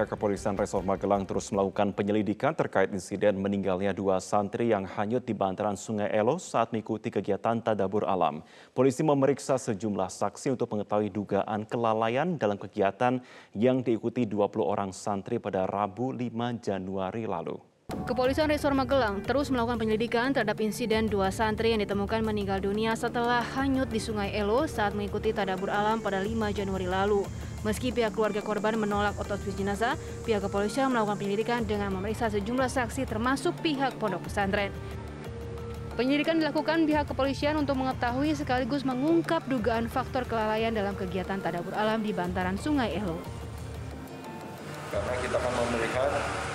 pihak kepolisian Resor Magelang terus melakukan penyelidikan terkait insiden meninggalnya dua santri yang hanyut di bantaran Sungai Elo saat mengikuti kegiatan tadabur alam. Polisi memeriksa sejumlah saksi untuk mengetahui dugaan kelalaian dalam kegiatan yang diikuti 20 orang santri pada Rabu 5 Januari lalu. Kepolisian Resor Magelang terus melakukan penyelidikan terhadap insiden dua santri yang ditemukan meninggal dunia setelah hanyut di Sungai Elo saat mengikuti tadabur alam pada 5 Januari lalu. Meski pihak keluarga korban menolak otopsi jenazah, pihak kepolisian melakukan penyelidikan dengan memeriksa sejumlah saksi termasuk pihak pondok pesantren. Penyelidikan dilakukan pihak kepolisian untuk mengetahui sekaligus mengungkap dugaan faktor kelalaian dalam kegiatan tadabur alam di bantaran Sungai Elo. Karena kita akan melihat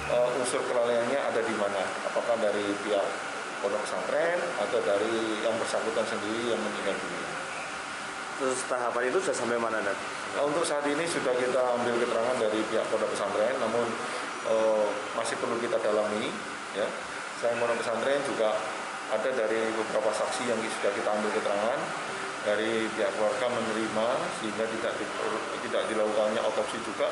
uh, unsur kelalaiannya ada di mana, apakah dari pihak pondok pesantren atau dari yang bersangkutan sendiri yang meninggal dunia. Terus tahapan itu sudah sampai mana, Dan? Nah, untuk saat ini sudah kita ambil keterangan dari pihak pondok pesantren, namun uh, masih perlu kita dalami. Ya. Selain pondok pesantren juga ada dari beberapa saksi yang sudah kita ambil keterangan dari pihak keluarga menerima sehingga tidak di, tidak dilakukannya otopsi juga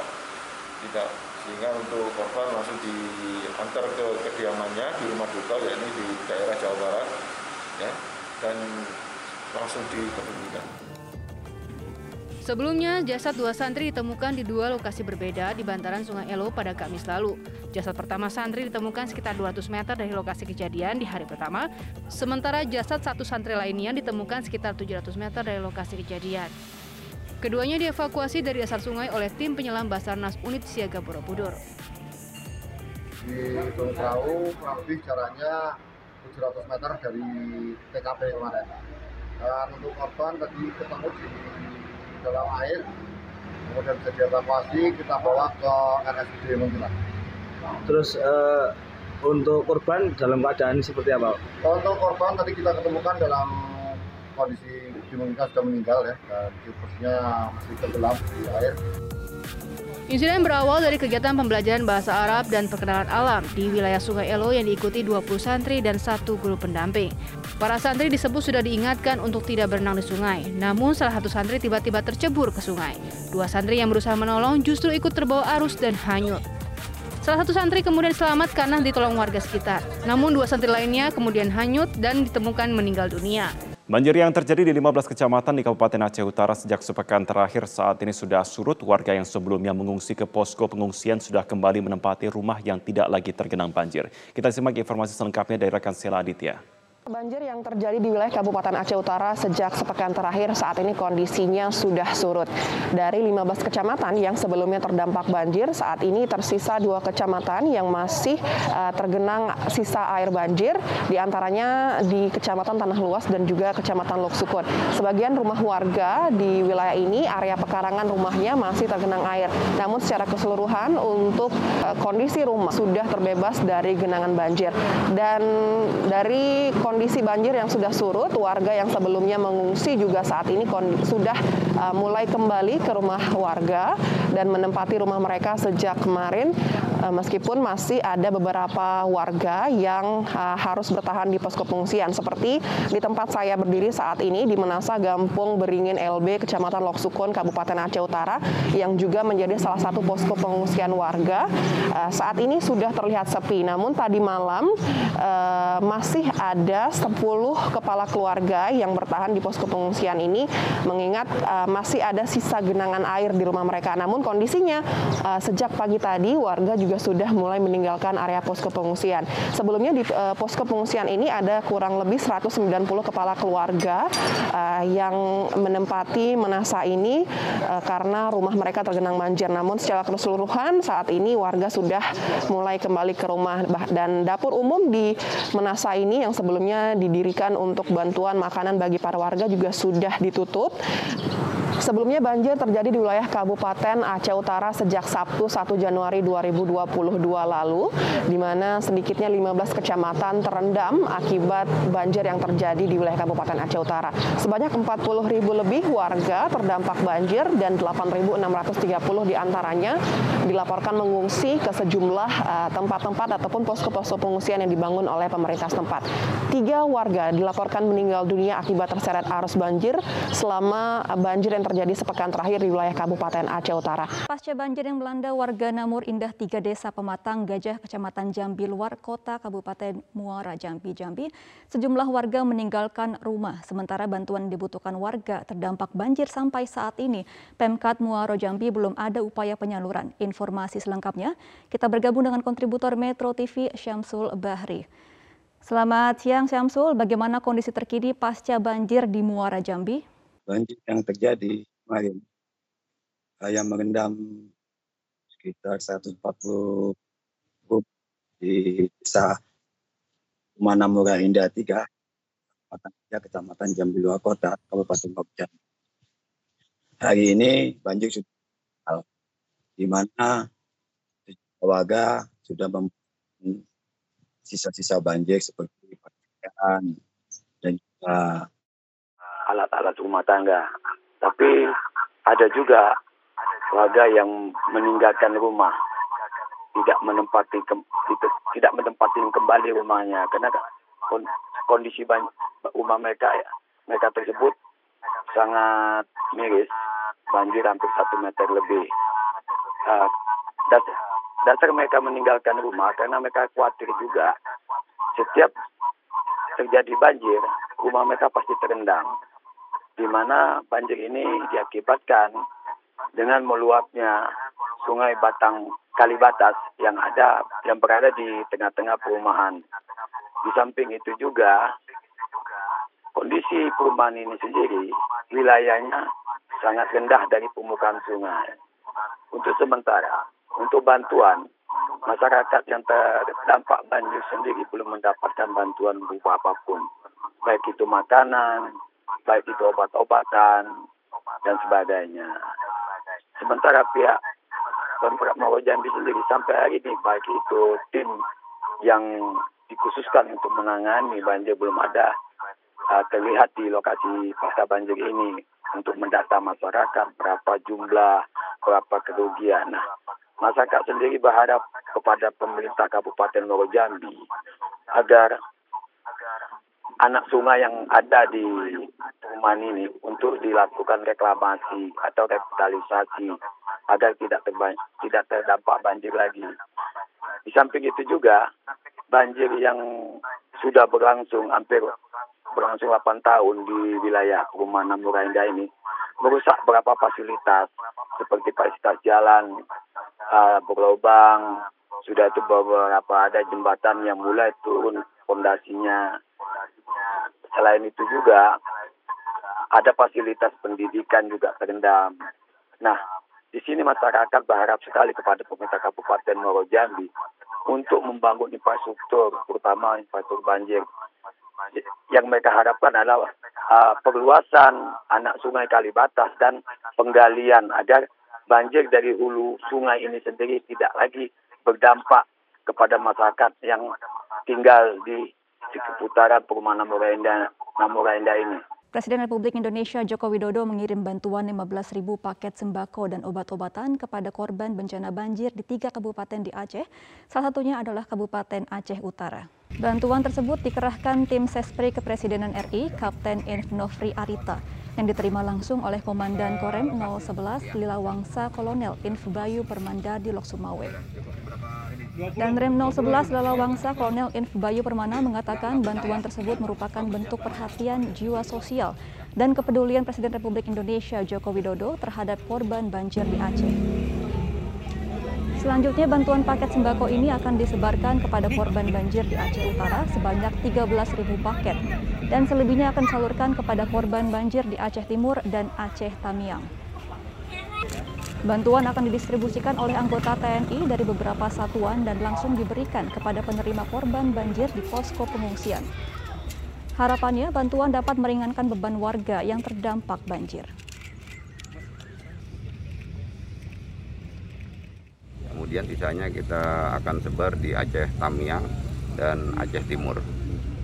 tidak sehingga untuk korban langsung diantar ke kediamannya di rumah duka yakni di daerah Jawa Barat ya dan langsung dikebumikan. Sebelumnya, jasad dua santri ditemukan di dua lokasi berbeda di bantaran Sungai Elo pada Kamis lalu. Jasad pertama santri ditemukan sekitar 200 meter dari lokasi kejadian di hari pertama, sementara jasad satu santri lainnya ditemukan sekitar 700 meter dari lokasi kejadian. Keduanya dievakuasi dari dasar sungai oleh tim penyelam Basarnas Unit Siaga Borobudur. Di kurang lebih jaraknya 700 meter dari TKP kemarin. Dan untuk korban tadi ketemu di dalam air kemudian bisa dievakuasi kita bawa ke RSUD Muntilan. Terus uh, untuk korban dalam keadaan seperti apa? Untuk korban tadi kita ketemukan dalam kondisi dimungkinkan sudah meninggal ya dan posisinya masih tenggelam di air. Insiden berawal dari kegiatan pembelajaran bahasa Arab dan perkenalan alam di wilayah Sungai Elo yang diikuti 20 santri dan satu guru pendamping. Para santri disebut sudah diingatkan untuk tidak berenang di sungai, namun salah satu santri tiba-tiba tercebur ke sungai. Dua santri yang berusaha menolong justru ikut terbawa arus dan hanyut. Salah satu santri kemudian selamat karena ditolong warga sekitar. Namun dua santri lainnya kemudian hanyut dan ditemukan meninggal dunia. Banjir yang terjadi di 15 kecamatan di Kabupaten Aceh Utara sejak sepekan terakhir saat ini sudah surut. Warga yang sebelumnya mengungsi ke posko pengungsian sudah kembali menempati rumah yang tidak lagi tergenang banjir. Kita simak informasi selengkapnya dari rekan Sela Aditya. Banjir yang terjadi di wilayah Kabupaten Aceh Utara sejak sepekan terakhir saat ini kondisinya sudah surut. Dari 15 kecamatan yang sebelumnya terdampak banjir, saat ini tersisa dua kecamatan yang masih uh, tergenang sisa air banjir, di antaranya di Kecamatan Tanah Luas dan juga Kecamatan Loksukun. Sebagian rumah warga di wilayah ini, area pekarangan rumahnya masih tergenang air. Namun secara keseluruhan untuk uh, kondisi rumah sudah terbebas dari genangan banjir. Dan dari kondisi kondisi banjir yang sudah surut, warga yang sebelumnya mengungsi juga saat ini sudah uh, mulai kembali ke rumah warga dan menempati rumah mereka sejak kemarin uh, meskipun masih ada beberapa warga yang uh, harus bertahan di posko pengungsian. Seperti di tempat saya berdiri saat ini di Menasa Gampung Beringin LB Kecamatan Loksukun Kabupaten Aceh Utara yang juga menjadi salah satu posko pengungsian warga. Uh, saat ini sudah terlihat sepi. Namun tadi malam uh, masih ada 10 kepala keluarga yang bertahan di posko pengungsian ini mengingat uh, masih ada sisa genangan air di rumah mereka. Namun kondisinya uh, sejak pagi tadi warga juga sudah mulai meninggalkan area posko pengungsian. Sebelumnya di uh, posko pengungsian ini ada kurang lebih 190 kepala keluarga uh, yang menempati menasa ini uh, karena rumah mereka tergenang banjir. Namun secara keseluruhan saat ini warga sudah mulai kembali ke rumah dan dapur umum di menasa ini yang sebelumnya didirikan untuk bantuan makanan bagi para warga juga sudah ditutup. Sebelumnya banjir terjadi di wilayah Kabupaten Aceh Utara sejak Sabtu 1 Januari 2022 lalu, di mana sedikitnya 15 kecamatan terendam akibat banjir yang terjadi di wilayah Kabupaten Aceh Utara. Sebanyak 40 ribu lebih warga terdampak banjir dan 8.630 di antaranya dilaporkan mengungsi ke sejumlah eh, tempat-tempat uh, ataupun posko-posko pengungsian yang dibangun oleh pemerintah setempat. Tiga warga dilaporkan meninggal dunia akibat terseret arus banjir selama banjir yang yang terjadi sepekan terakhir di wilayah Kabupaten Aceh Utara. Pasca banjir yang melanda warga Namur Indah tiga desa Pematang Gajah, Kecamatan Jambi Luar, Kota Kabupaten Muara Jambi, Jambi, sejumlah warga meninggalkan rumah. Sementara bantuan dibutuhkan warga terdampak banjir sampai saat ini. Pemkat Muara Jambi belum ada upaya penyaluran. Informasi selengkapnya, kita bergabung dengan kontributor Metro TV Syamsul Bahri. Selamat siang Syamsul, bagaimana kondisi terkini pasca banjir di Muara Jambi? Banjir yang terjadi kemarin yang merendam sekitar 140 grup di desa Mana Murah Indah 3, Kecamatan, Kecamatan Jambi Luar Kota, Kabupaten Bogor. Hari ini banjir sudah di mana warga sudah mempunyai sisa-sisa banjir seperti pakaian dan juga alat-alat rumah tangga. Tapi ada juga warga yang meninggalkan rumah, tidak menempati tidak menempati kembali rumahnya karena kondisi rumah mereka mereka tersebut sangat miris, banjir hampir satu meter lebih. Uh, dasar mereka meninggalkan rumah karena mereka khawatir juga setiap terjadi banjir, rumah mereka pasti terendam. Di mana banjir ini diakibatkan dengan meluapnya sungai Batang Kalibatas yang ada yang berada di tengah-tengah perumahan. Di samping itu juga kondisi perumahan ini sendiri wilayahnya sangat rendah dari permukaan sungai. Untuk sementara untuk bantuan masyarakat yang terdampak banjir sendiri belum mendapatkan bantuan berupa apa pun baik itu makanan baik itu obat-obatan dan sebagainya sementara pihak Pemprov Jambi sendiri sampai hari ini baik itu tim yang dikhususkan untuk menangani banjir belum ada uh, terlihat di lokasi pasca banjir ini untuk mendata masyarakat berapa jumlah berapa kerugian. Nah, masyarakat sendiri berharap kepada pemerintah Kabupaten Muaro Jambi agar anak sungai yang ada di rumah ini untuk dilakukan reklamasi atau revitalisasi agar tidak tidak terdampak banjir lagi. Di samping itu juga banjir yang sudah berlangsung hampir berlangsung 8 tahun di wilayah perumahan Namura Indah ini merusak beberapa fasilitas seperti fasilitas jalan, uh, sudah itu beberapa ada jembatan yang mulai turun fondasinya. Selain itu juga ada fasilitas pendidikan juga terendam. Nah, di sini masyarakat berharap sekali kepada pemerintah Kabupaten Muaro Jambi untuk membangun infrastruktur, terutama infrastruktur banjir. Yang mereka harapkan adalah uh, perluasan anak sungai Kalibatas dan penggalian agar banjir dari hulu sungai ini sendiri tidak lagi berdampak kepada masyarakat yang tinggal di seputaran perumahan Namura Indah, Namura Indah ini. Presiden Republik Indonesia Joko Widodo mengirim bantuan 15.000 paket sembako dan obat-obatan kepada korban bencana banjir di tiga kabupaten di Aceh, salah satunya adalah Kabupaten Aceh Utara. Bantuan tersebut dikerahkan tim Sespri Kepresidenan RI, Kapten Inf Nofri Arita, yang diterima langsung oleh Komandan Korem 011 Lilawangsa Kolonel Inf Bayu Permanda di Lok Sumawe. Dan Rem 011 Lalawangsa Kolonel Inf Bayu Permana mengatakan bantuan tersebut merupakan bentuk perhatian jiwa sosial dan kepedulian Presiden Republik Indonesia Joko Widodo terhadap korban banjir di Aceh. Selanjutnya bantuan paket sembako ini akan disebarkan kepada korban banjir di Aceh Utara sebanyak 13.000 paket dan selebihnya akan salurkan kepada korban banjir di Aceh Timur dan Aceh Tamiang. Bantuan akan didistribusikan oleh anggota TNI dari beberapa satuan dan langsung diberikan kepada penerima korban banjir di posko pengungsian. Harapannya bantuan dapat meringankan beban warga yang terdampak banjir. kemudian sisanya kita akan sebar di Aceh Tamiang dan Aceh Timur.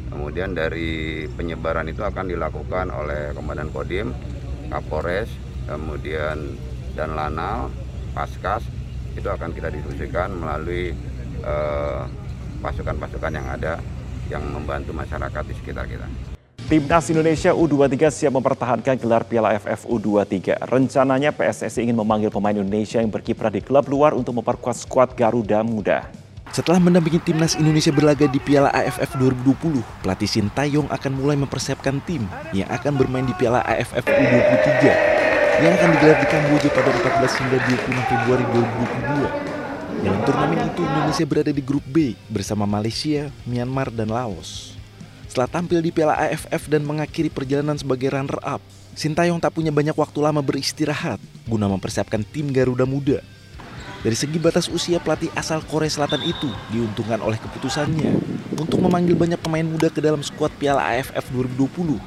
Kemudian dari penyebaran itu akan dilakukan oleh Komandan Kodim, Kapolres, kemudian dan Lanal, Paskas, itu akan kita diskusikan melalui pasukan pasukan-pasukan yang ada yang membantu masyarakat di sekitar kita. Timnas Indonesia U23 siap mempertahankan gelar Piala AFF U23. Rencananya PSSI ingin memanggil pemain Indonesia yang berkiprah di klub luar untuk memperkuat skuad Garuda Muda. Setelah mendampingi timnas Indonesia berlaga di Piala AFF 2020, pelatih Sintayong akan mulai mempersiapkan tim yang akan bermain di Piala AFF U23 yang akan digelar di Kamboja pada 14 hingga 26 Februari 2022. Dalam turnamen itu Indonesia berada di grup B bersama Malaysia, Myanmar, dan Laos. Setelah tampil di Piala AFF dan mengakhiri perjalanan sebagai runner-up, Sintayong tak punya banyak waktu lama beristirahat guna mempersiapkan tim Garuda Muda. Dari segi batas usia pelatih asal Korea Selatan itu diuntungkan oleh keputusannya untuk memanggil banyak pemain muda ke dalam skuad Piala AFF 2020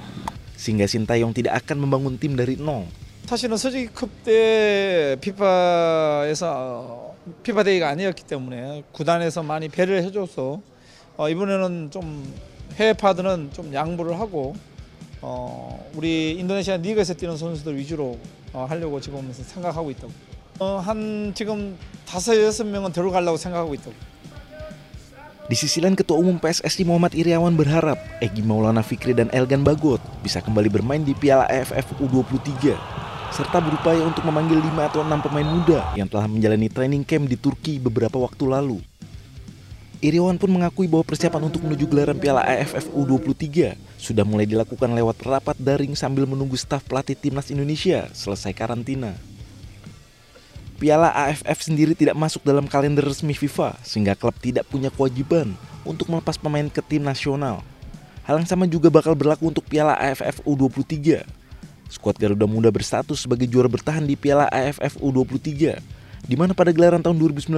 sehingga Sintayong tidak akan membangun tim dari nol. 사실은 서지급 때 피파에서 피파 대회가 아니었기 때문에 구단에서 많이 배려를 해줘서 어, 이번에는 좀 해외 파드는 좀 양보를 하고 어, 우리 인도네시아 리그에서 뛰는 선수들 위주로 어, 하려고 지금 생각하고 있다고. 어, 한 지금 다섯 여섯 명은 들어가려고 생각하고 있다고. Di sisi lain Ketua Umum PSSI Muhammad Iriawan berharap Egi Maulana Fikri dan Elgan Bagot bisa kembali bermain di Piala AFF U23 serta berupaya untuk memanggil 5 atau 6 pemain muda yang telah menjalani training camp di Turki beberapa waktu lalu. Iriawan pun mengakui bahwa persiapan untuk menuju gelaran Piala AFF U23 sudah mulai dilakukan lewat rapat daring sambil menunggu staf pelatih timnas Indonesia selesai karantina. Piala AFF sendiri tidak masuk dalam kalender resmi FIFA sehingga klub tidak punya kewajiban untuk melepas pemain ke tim nasional. Hal yang sama juga bakal berlaku untuk Piala AFF U23. Skuad Garuda Muda berstatus sebagai juara bertahan di Piala AFF U23 di mana pada gelaran tahun 2019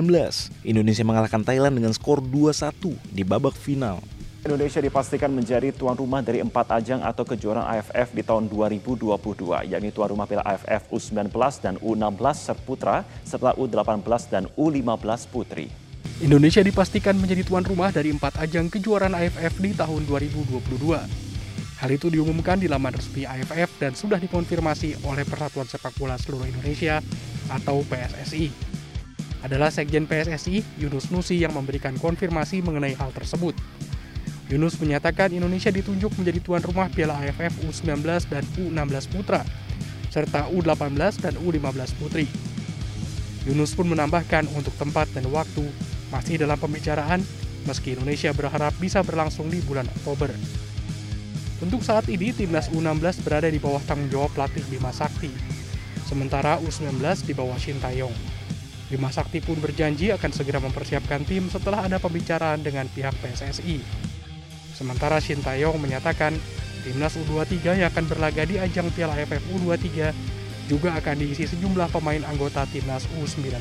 Indonesia mengalahkan Thailand dengan skor 2-1 di babak final. Indonesia dipastikan menjadi tuan rumah dari empat ajang atau kejuaraan AFF di tahun 2022, yakni tuan rumah Piala AFF U19 dan U16 Serputra setelah U18 dan U15 Putri. Indonesia dipastikan menjadi tuan rumah dari empat ajang kejuaraan AFF di tahun 2022. Hal itu diumumkan di laman resmi AFF dan sudah dikonfirmasi oleh Persatuan Sepak Bola Seluruh Indonesia atau PSSI. Adalah Sekjen PSSI, Yunus Nusi yang memberikan konfirmasi mengenai hal tersebut. Yunus menyatakan Indonesia ditunjuk menjadi tuan rumah Piala AFF U19 dan U16 Putra, serta U18 dan U15 Putri. Yunus pun menambahkan untuk tempat dan waktu masih dalam pembicaraan, meski Indonesia berharap bisa berlangsung di bulan Oktober. Untuk saat ini, timnas U16 berada di bawah tanggung jawab pelatih Bima Sakti, sementara U19 di bawah Shin Taeyong. Bima Sakti pun berjanji akan segera mempersiapkan tim setelah ada pembicaraan dengan pihak PSSI. Sementara Shin Taeyong menyatakan timnas U23 yang akan berlaga di ajang Piala AFF U23 juga akan diisi sejumlah pemain anggota timnas U19.